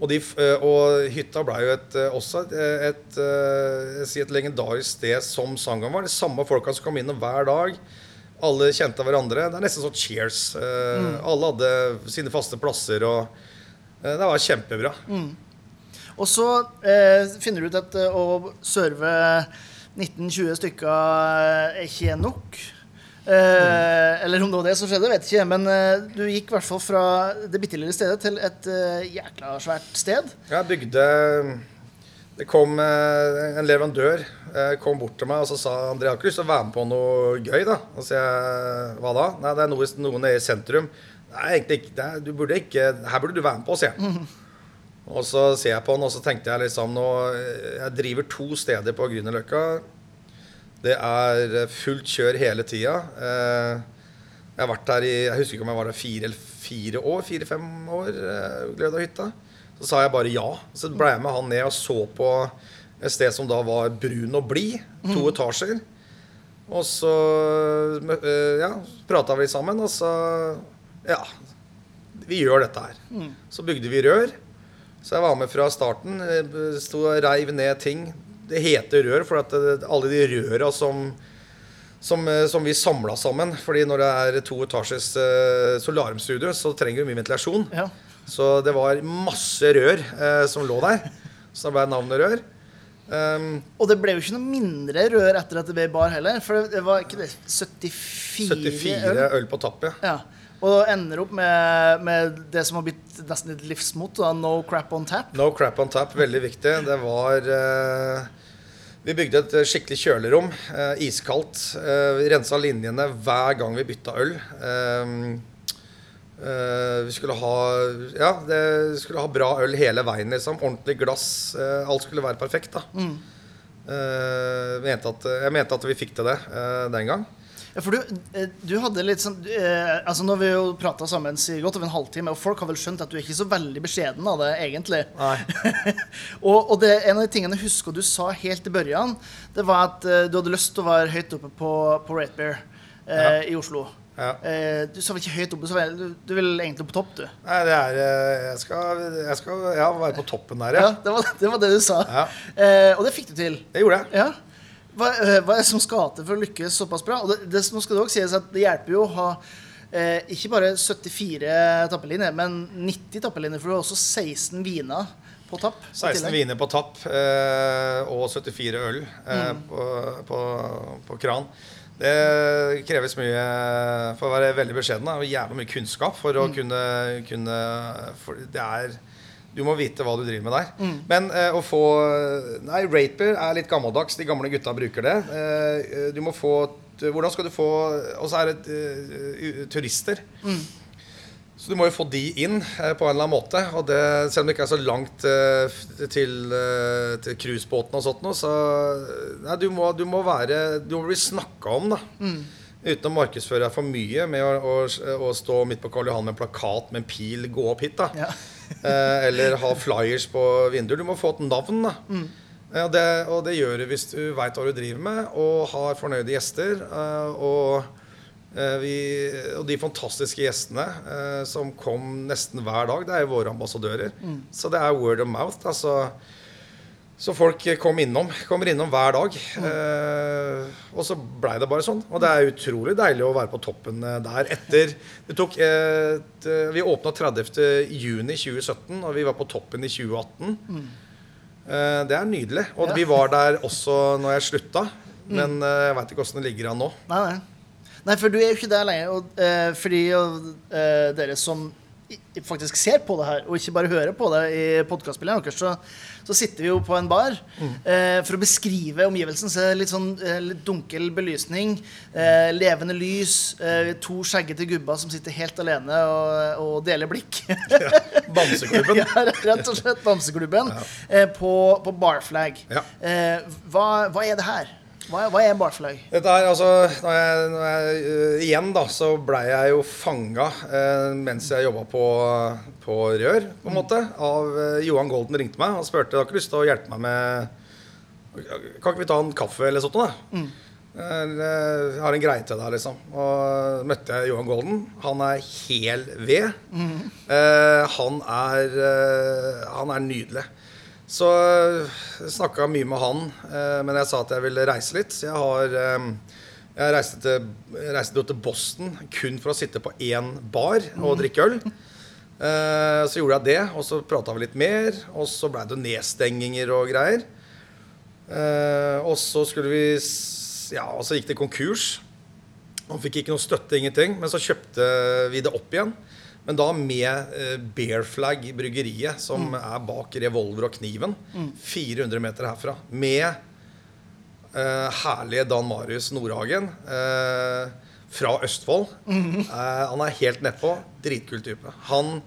Og, de, eh, og hytta ble jo et, eh, også et, et, et, sier et legendarisk sted som sangen var. De samme folka som kom innom hver dag. Alle kjente hverandre. Det er nesten sånn cheers. Eh, Alle hadde sine faste plasser, og eh, det var kjempebra. Og så eh, finner du ut at eh, å serve 19-20 stykker er ikke nok. Eh, Eller om det var det som skjedde, vet jeg ikke. Men eh, du gikk i hvert fall fra det bitte lille stedet til et eh, jækla svært sted. Jeg bygde Det kom eh, en leverandør eh, kom bort til meg og så sa André har ikke lyst til å være med på noe gøy. da Og så jeg, Hva da? Nei, det er noe, noe nede i sentrum. Nei, egentlig ikke. Du burde ikke Her burde du være med på, sier han. Og så ser jeg på han, og så tenkte jeg liksom nå Jeg driver to steder på Grünerløkka. Det er eh, fullt kjør hele tida. Eh, Jeg har vært der i Jeg husker ikke om jeg var der fire eller fire år. Fire-fem år. eh, Glød av hytta. Så sa jeg bare ja. Så ble jeg med han ned og så på et sted som da var brun og blid. To etasjer. Og så ja, prata vi sammen, og så Ja. Vi gjør dette her. Så bygde vi rør. Så jeg var med fra starten. eh, Sto og reiv ned ting. Det heter rør for at alle de røra som som, eh, som vi samla sammen. Fordi når det er to etasjes eh, solarmstudio, så trenger du mye ventilasjon. Ja. Så det var masse rør eh, som lå der. Så det ble navnet Rør. Um, Og det ble jo ikke noe mindre rør etter at det ble bar heller. For det var ikke det 74, 74 øl. øl på tapp, ja. Ja. Og ender opp med, med det som har blitt nesten et livsmot. da, No crap on tap. No crap on tap, veldig viktig. Det var eh, Vi bygde et skikkelig kjølerom. Eh, iskaldt. Eh, vi rensa linjene hver gang vi bytta øl. Eh, eh, vi skulle ha Ja, det skulle ha bra øl hele veien, liksom. Ordentlig glass. Eh, alt skulle være perfekt, da. Eh, mente at, jeg mente at vi fikk til det den gang. Ja, for du, eh, du hadde litt sånn eh, Altså Nå har vi jo prata sammen i godt over en halvtime, og folk har vel skjønt at du er ikke så veldig beskjeden av det, egentlig. Og og det, en av de tingene jeg husker du sa helt i børjan, det var at eh, du hadde lyst til å være høyt oppe på, på Rate Bear eh, i Oslo. Ja. Eh, du sa vel ikke høyt oppe, du, du vil egentlig på topp, du. Nei, det er Jeg skal, jeg skal ja, være på toppen der, Ja, ja. det var det, var det du sa. Ja. Eh, og det fikk du til. Det gjorde jeg. Ja. Hva, eh, hva er det som skal til for å lykkes såpass bra? Og det, det, nå skal det også sies at det hjelper jo å ha eh, ikke bare 74 tappelinjer, men 90 tappelinjer, for du har også 16 viner på tapp. 16 viner på tapp eh, og 74 øl eh, på, på, på kran. Det kreves mye For å være veldig beskjeden, og jævlig mye kunnskap for å kunne, kunne for Det er Du må vite hva du driver med der. Men eh, å få Nei, raper er litt gammeldags. De gamle gutta bruker det. Eh, du må få Hvordan skal du få Og så er det uh, turister. turister. Så du må jo få de inn eh, på en eller annen måte. Og det, selv om det ikke er så langt eh, til, eh, til cruisebåten og sånt noe, så nei, du, må, du må være Du må bli snakka om, da. Uten å markedsføre deg for mye med å, å, å stå midt på Karl Johan med en plakat med en pil 'gå opp hit', da. Ja. Eh, eller ha flyers på vinduer. Du må få et navn, da. Ja, det, og det gjør du hvis du veit hva du driver med, og har fornøyde gjester. eh, og, eh, vi, og de fantastiske gjestene eh, som kom nesten hver dag, det er jo våre ambassadører. Så det er word of mouth. Altså, så folk kom innom, kommer innom hver dag. Eh, og så blei det bare sånn. Og det er utrolig deilig å være på toppen eh, der etter det tok, eh, et, Vi åpna 30.6.2017, og vi var på toppen i 2018. Eh, det er nydelig. Og Ja. vi var der også når jeg slutta. Men eh, jeg veit ikke åssen det ligger an nå. Nei, nei. Nei, for du er jo ikke der lenger. Og, eh, fordi eh, dere som faktisk ser på det her, og ikke bare hører på det i podkastspilleren deres, så, så sitter vi jo på en bar. Eh, for å beskrive omgivelsen så er det litt sånn eh, litt dunkel belysning, eh, levende lys, eh, to skjeggete gubber som sitter helt alene og, og deler blikk. Bamseklubben. ja, rett og slett Bamseklubben eh, på, på Barflag. Ja. Eh, hva, hva er det her? Hva, hva er Barflag? Dette er altså når jeg, når jeg, uh, Igjen da, så blei jeg jo fanga uh, mens jeg jobba på, på rør, på en måte. Av uh, Johan Golden ringte meg og spurte har ikke lyst til å hjelpe meg med Kan ikke vi ta en kaffe eller sånt da? Eller, Jeg har en greie til deg, liksom. Og møtte jeg Johan Golden. Han er hel ved. Eh, han er eh, Han er nydelig. Så jeg snakka mye med han, eh, men jeg sa at jeg ville reise litt. Så jeg har eh, jeg reiste, til, jeg reiste til Boston kun for å sitte på én bar og drikke øl. Eh, så gjorde jeg det, og så prata vi litt mer. Og så blei det nedstenginger og greier. Eh, og så skulle vi Ja, og så gikk det konkurs. Han fikk ikke noe støtte, ingenting. Men så kjøpte vi det opp igjen. Men da med eh, Bear Flag bryggeriet, som er bak Revolver og Kniven. 400 meter herfra. Med eh, herlige Dan Marius Nordhagen eh, fra Østfold. Eh, han er helt nedpå. Dritkul type. Han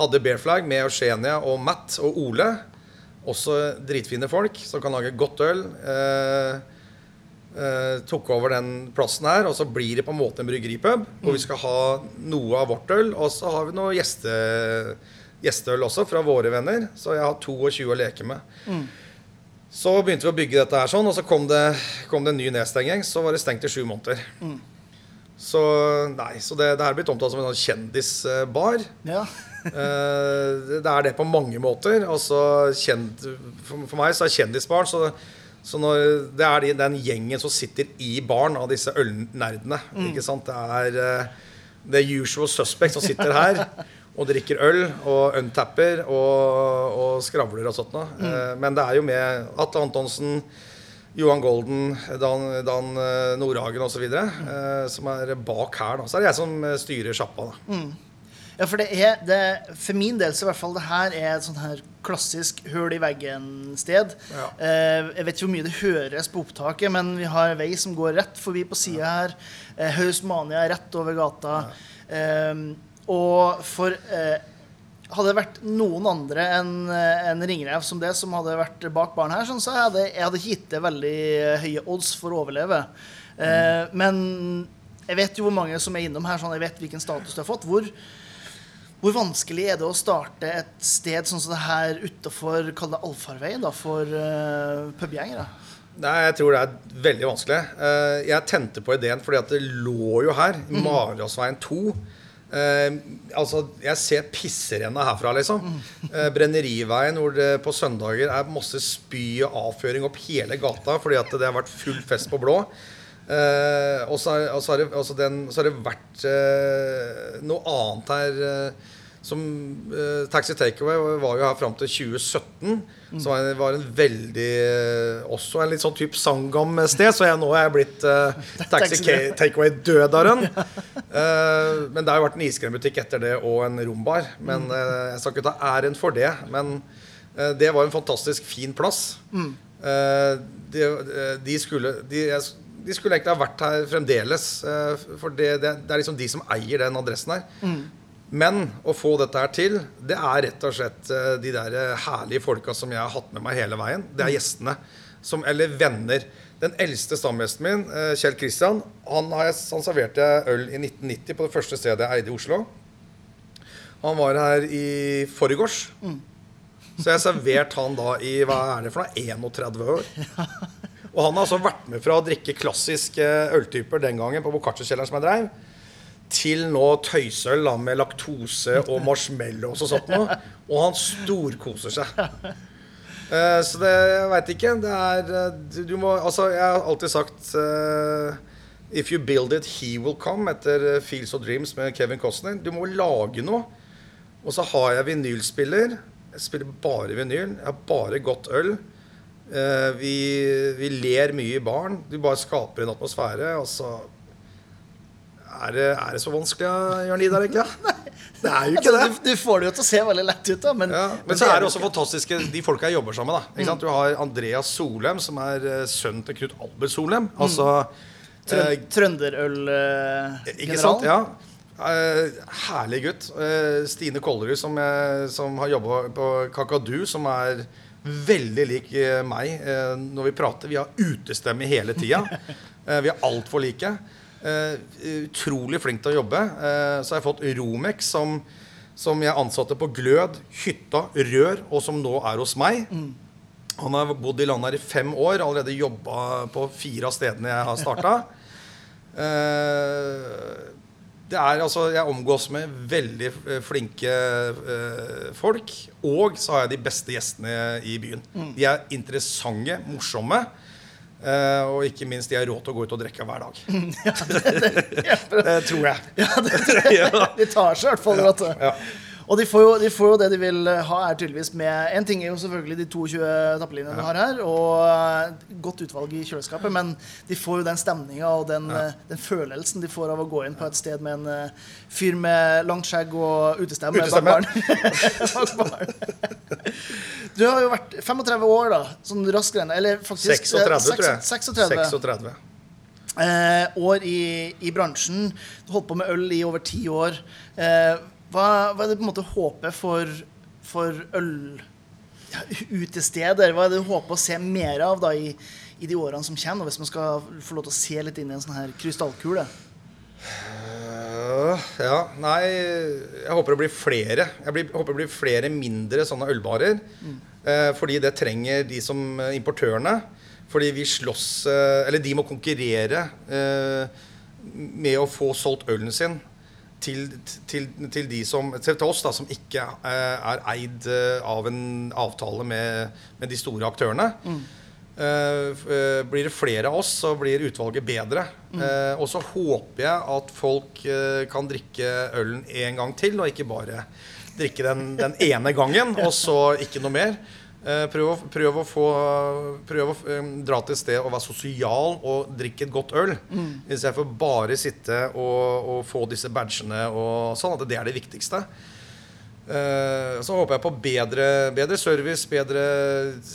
hadde Bear Flag med Eugenia og Matt og Ole. Også dritfine folk som kan lage godt øl. Eh, eh, tok over den plassen her, og så blir det på en måte en bryggeripub. Hvor vi skal ha noe av vårt øl, og så har vi noe gjeste, gjesteøl også fra våre venner. Så jeg har 22 å leke med. Så begynte vi å bygge dette her sånn, og så kom det, kom det en ny nedstenging. Så var det stengt i sju måneder. Så nei, så det, det er blitt omtalt som en sånn kjendisbar. Ja. Eh, det er det på mange måter. Altså, kjent, for, for meg så er kjendisbarn så, så når, Det er de, den gjengen som sitter i baren av disse ølnerdene. Ikke sant? Det er uh, the usual suspect som sitter her og drikker øl og untapper og, og skravler og sånt noe. Eh, men det er jo med Atle Antonsen, Johan Golden, Dan, Dan uh, Nordhagen osv. Eh, som er bak her. Da. Så er det jeg som eh, styrer sjappa. da. Ja, for det er det, For min del så i hvert fall det her er et sånn her klassisk høl i veggen-sted. Ja. Eh, jeg vet ikke hvor mye det høres på opptaket, men vi har vei som går rett forbi på sida her. Eh, Hausmania er rett over gata. Eh, og for eh, hadde det vært noen andre enn eh, en ringrev som det, som hadde vært bak baren her, sånn, så hadde jeg hadde ikke gitt det veldig høye odds for å overleve. Mm. Men jeg vet jo hvor mange som er innom her, sånn jeg vet hvilken status du har fått. Hvor, hvor vanskelig er det å starte et sted sånn som det her utafor allfarvei da, for uh, pubgjengere? Nei, jeg tror det er veldig vanskelig. Uh, Jeg tente på ideen fordi at det lå jo her, Mm. Maridalsveien 2. Uh, altså, jeg ser pisserenna herfra, liksom. Uh, Brenneriveien hvor det på søndager er masse spy og avføring opp hele gata fordi at det har vært full fest på blå. Uh, og så har- det, altså den- så har det vært uh, annet her eh, som uh, Taxi Takeaway var jo her fram til 2017. Så var det var en veldig uh, Også en litt sånn type Sangam-sted. Så jeg, nå er jeg blitt uh, Taxi. Takeaway-dødaren. Uh, men det har jo vært en iskrembutikk etter det og en rombar. Men eh, jeg skal ikke ta æren for det. Men det var en fantastisk fin plass. Eh, de, de, skulle, de, jeg- de skulle egentlig ha vært her fremdeles. eh, For det, det, det er liksom de som eier den adressen her. Men å få dette her til, det er rett og slett eh, de der eh, herlige folka som jeg har hatt med meg hele veien. Det er gjestene. Som, eller venner. Den eldste stamgjesten min, Kjell Kristian, han, jeg, han serverte øl i 1990 på det første stedet jeg eide i Oslo. Han var her i forgårs. Så jeg har servert han da i hva er det for noe, 31 år. Og han har altså vært med fra å drikke klassiske øltyper den gangen på Boccaccio-kjelleren som jeg dreiv, til nå tøysøl med laktose og marshmallows og sånt noe. Og han storkoser seg. Uh, så det Jeg veit ikke. Det er eh, du, du må Altså, jeg har alltid sagt uh, If you build it, he will come, etter eh, Fields of Dreams med Kevin Costner. Du må lage noe. Og så har jeg vinylspiller. Jeg spiller bare vinyl. Jeg har bare godt øl. Eh, vi, vi ler mye i baren. Du bare skaper en atmosfære, og så er det, er det så vanskelig, Jørn Idar, egentlig? Det er jo ikke Altså, det. du, du får det jo til å se veldig lett ut, da. Men, Ja, men så er det også fantastiske de folka jeg jobber sammen med. da Ikke sant? Du har Andreas Solheim, som er eh, sønnen til Knut Albert Solheim. Altså mm. Trønderøl-generalen. Ikke sant? Ja. Eh, herlig gutt. Eh, Stine Kollerud, som, som har jobba på Kakadu, som er veldig lik eh, meg eh, når vi prater. Vi har utestemme hele tida. Eh, vi er altfor like. Utrolig flink til å jobbe. Så har jeg fått Romex, som, som jeg ansatte på Glød, Hytta, Rør, og som nå er hos meg. Han har bodd i landet her i fem år, allerede jobba på fire av stedene jeg har starta. det er altså Jeg omgås med veldig eh, flinke eh, folk. Og så har jeg de beste gjestene i byen. De er interessante, morsomme. eh, og ikke minst de har råd til å gå ut og drikke hver dag. Ja, det tror jeg. Ja, det, det, de tar seg i hvert fall Ja. Ja. Og de får, jo, de får jo det de vil ha, er tydeligvis med En ting er jo selvfølgelig de 22 tappelinjene du har her, og eh, godt utvalg i kjøleskapet, men de får jo den stemninga og den, ja. den følelsen de får av å gå inn på et sted med en eh, fyr med langt skjegg og utestemme Utestemme. Bak barn. Du har jo vært 35 år, da, sånn raskere enn Eller faktisk 36, eh, tror jeg. 36. 36. Eh, år i, i bransjen. Du holdt på med øl i over ti år. Eh, hva, hva er det på en måte håpet for, for øl ja? Hva er det du håper å se mer av da i, i de årene som kommer, hvis man skal få lov til å se litt inn i en sånn her krystallkule? Øh, ja, nei Jeg håper det blir flere. Jeg blir, håper det blir flere mindre sånne ølbarer. Eh, fordi det trenger de som eh, importørene. Fordi vi slåss eh, Eller de må konkurrere eh, med å få solgt ølen sin til, til, til de som Til oss, da, som ikke eh, er eid eh, av en avtale med, med de store aktørene. Mm. eh, blir det flere av oss, så blir utvalget bedre. Eh, og så håper jeg at folk kan drikke ølen en gang til, og ikke bare drikke den, den ene gangen, og så ikke noe mer. Eh, prøv, å, prøv å få Prøv å eh, dra til et sted og være sosial og drikke et godt øl. Istedenfor bare sitte og, og få disse badgene og sånn. At det er det viktigste. Eh, så håper jeg på bedre, bedre service, bedre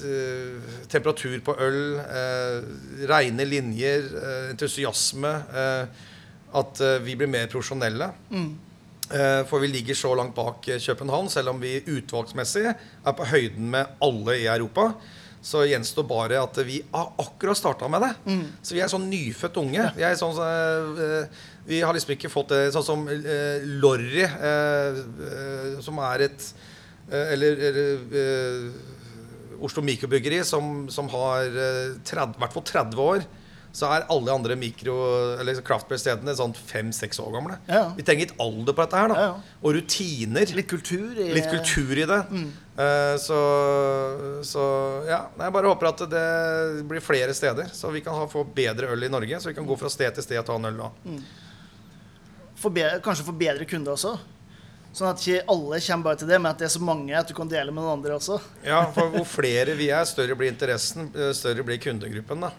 eh, temperatur på øl, uh, rene linjer, entusiasme. eh, at vi blir mer profesjonelle. Eh, for vi ligger så langt bak eh, København, selv om vi utvalgsmessig er på høyden med alle i Europa. Så gjenstår bare at vi har akkurat starta med det. Så vi er sånn nyfødt unge. Vi, sånn, eh, vi har liksom ikke fått det sånn som eh, Lorry, eh, eh, som er et eh, Eller, eller eh, Oslo Mikrobryggeri, som, som har eh, 30, i hvert fall 30 år. Så er alle andre mikro- eller craftbeer-stedene sånn fem-seks år gamle. Ja. Vi trenger litt alder på dette her. da Ja, ja. Og rutiner. Litt kultur? I, Litt kultur i det. Eh, så, så ja. Jeg bare håper at det blir flere steder, så vi kan ha, få bedre øl i Norge. Så vi kan gå fra sted til sted og ta en øl da. For be, kanskje få bedre kunder også? Sånn at ikke alle kommer bare til det, men at det er så mange at du kan dele med noen andre også. Ja, for hvor flere vi er, større blir interessen, eh, større blir kundegruppen. da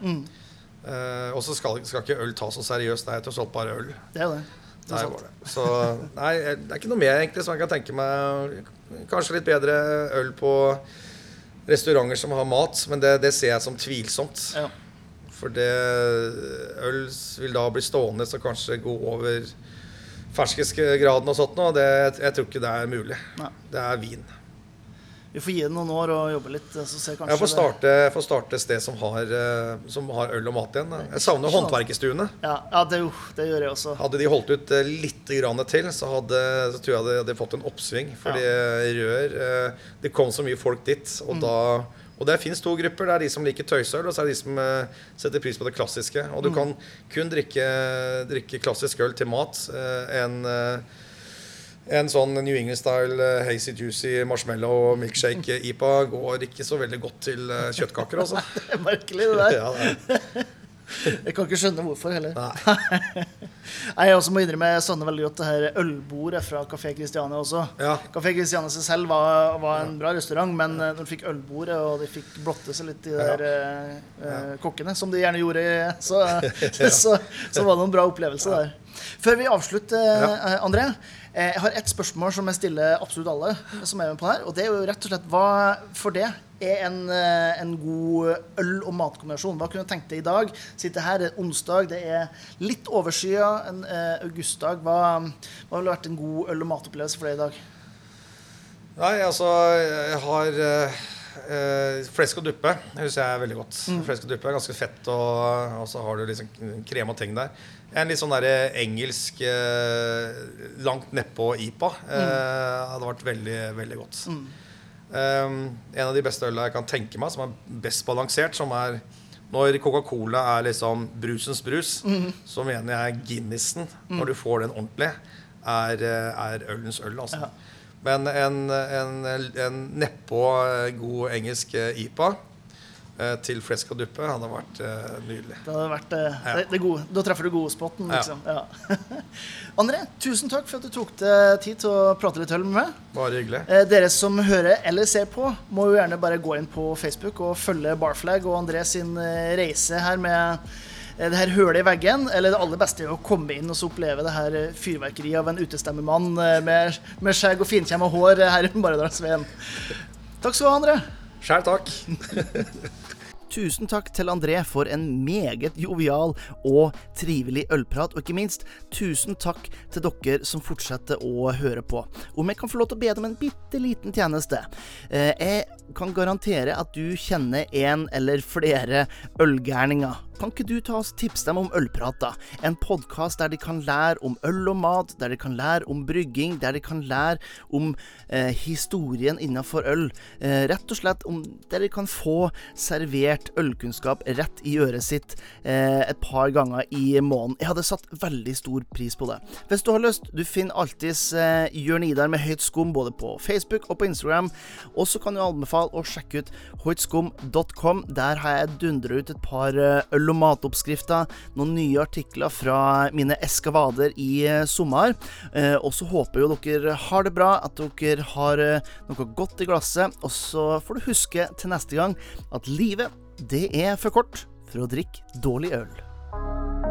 Eh, og så skal, skal ikke øl tas så seriøst. Det er tross alt bare øl. Det er det. Det er Nei, det. Så nei, det er ikke noe mer egentlig som jeg kan tenke meg. Kanskje litt bedre øl på restauranter som har mat, men det, det ser jeg som tvilsomt. Ja. For det øl vil da bli stående så kanskje gå over ferskesgraden og sånt noe, det, jeg tror ikke det er mulig. Nei. Det er vin. Vi får gi det noen år og jobbe litt, så ser kanskje Jeg får starte, får starte et sted som har, eh, som har øl og mat igjen. Jeg savner håndverkerstuene. Ja, ja det, jo, det gjør jeg også. Hadde de holdt ut eh, litt grann til, så, hadde, så tror jeg de hadde fått en oppsving. Fordi rør eh, Det kom så mye folk dit. Og, Mm. da, og det fins to grupper. Det er de som liker tøysøl, og så er det de som setter pris på det klassiske. Og Mm. du kan kun drikke, drikke klassisk øl til mat. En, en sånn New England-style eh, hazy juicy marshmallow milkshake IPA går ikke så veldig godt til eh, kjøttkaker, altså. Det er merkelig, det der. Ja, det er. Jeg kan ikke skjønne hvorfor heller. Nei. Nei, Jeg også må innrømme jeg savner veldig godt det her ølbordet fra Kafé Christiane også. Ja. Kafé Kristiania seg selv var, var en bra restaurant, men eh, når de fikk ølbordet, og de fikk blotte seg litt, de der eh, eh, kokkene, som de gjerne gjorde, så, så, så var det en bra opplevelse der. Før vi avslutter, eh, André, eh, jeg har ett spørsmål som jeg stiller absolutt alle som er med på her. Og det er jo rett og slett hva for det er en, eh, en god øl- og matkombinasjon? Hva kunne du tenkt deg i dag? Sitte her, det er onsdag, det er litt overskya, en eh, augustdag. Hva, hva ville vært en god øl- og matopplevelse for deg i dag? Nei, altså Jeg har eh, eh, flesk og duppe. Det husker jeg er veldig godt. Flesk og duppe er ganske fett, og, og så har du liksom krem og ting der. En litt sånn der engelsk eh, langt nedpå IPA eh, hadde vært veldig, veldig godt. Um, en av de beste ølene jeg kan tenke meg, som er best balansert, som er når Coca-Cola er liksom brusens brus, så mener jeg Guinnessen, når du får den ordentlig, er, eh, er ølens øl. Altså. Ja. Men en, en, en nedpå eh, god engelsk eh, IPA eh, til flesk og duppe hadde vært eh, nydelig. Det hadde vært eh, Ja. det, det gode. Da treffer du godespotten, Ja. liksom. Ja. André, tusen takk for at du tok deg tid til å prate litt øl med meg. Bare hyggelig. Eh, dere som hører eller ser på, må jo gjerne bare gå inn på Facebook og følge Barflag og André sin eh, reise her med eh, det her hølet i veggen. Eller det aller beste er å komme inn og så oppleve det her eh, fyrverkeriet av en utestemmemann eh, med, med skjegg og finkjemma hår eh, her i Maridalsveien. Takk skal du ha, André. Sjæl takk. Tusen takk til André for en meget jovial og trivelig ølprat. Og ikke minst, tusen takk til dere som fortsetter å høre på. Om jeg kan få lov til å be deg om en bitte liten tjeneste. Eh, Jeg kan garantere at du kjenner en eller flere ølgærninger. Kan ikke du ta oss tipse dem om Ølprata? En podkast der de kan lære om øl og mat, der de kan lære om brygging, der de kan lære om eh, historien innenfor øl. Eh, rett og slett om der de kan få servert ølkunnskap rett i øret sitt eh, et par ganger i måneden. Jeg hadde satt veldig stor pris på det. Hvis du har lyst, du finner alltids eh, Jørn Idar med høyt skum både på Facebook og på Instagram. Og så kan du anbefale å sjekke ut høytskum.com. Der har jeg dundra ut et par eh, øl- og matoppskrifter, noen nye artikler fra mine eskavader i eh, sommer. Eh, og så håper jo dere har det bra, at dere har eh, noe godt i glasset. Og så får du huske til neste gang at livet, det er for kort for å drikke dårlig øl.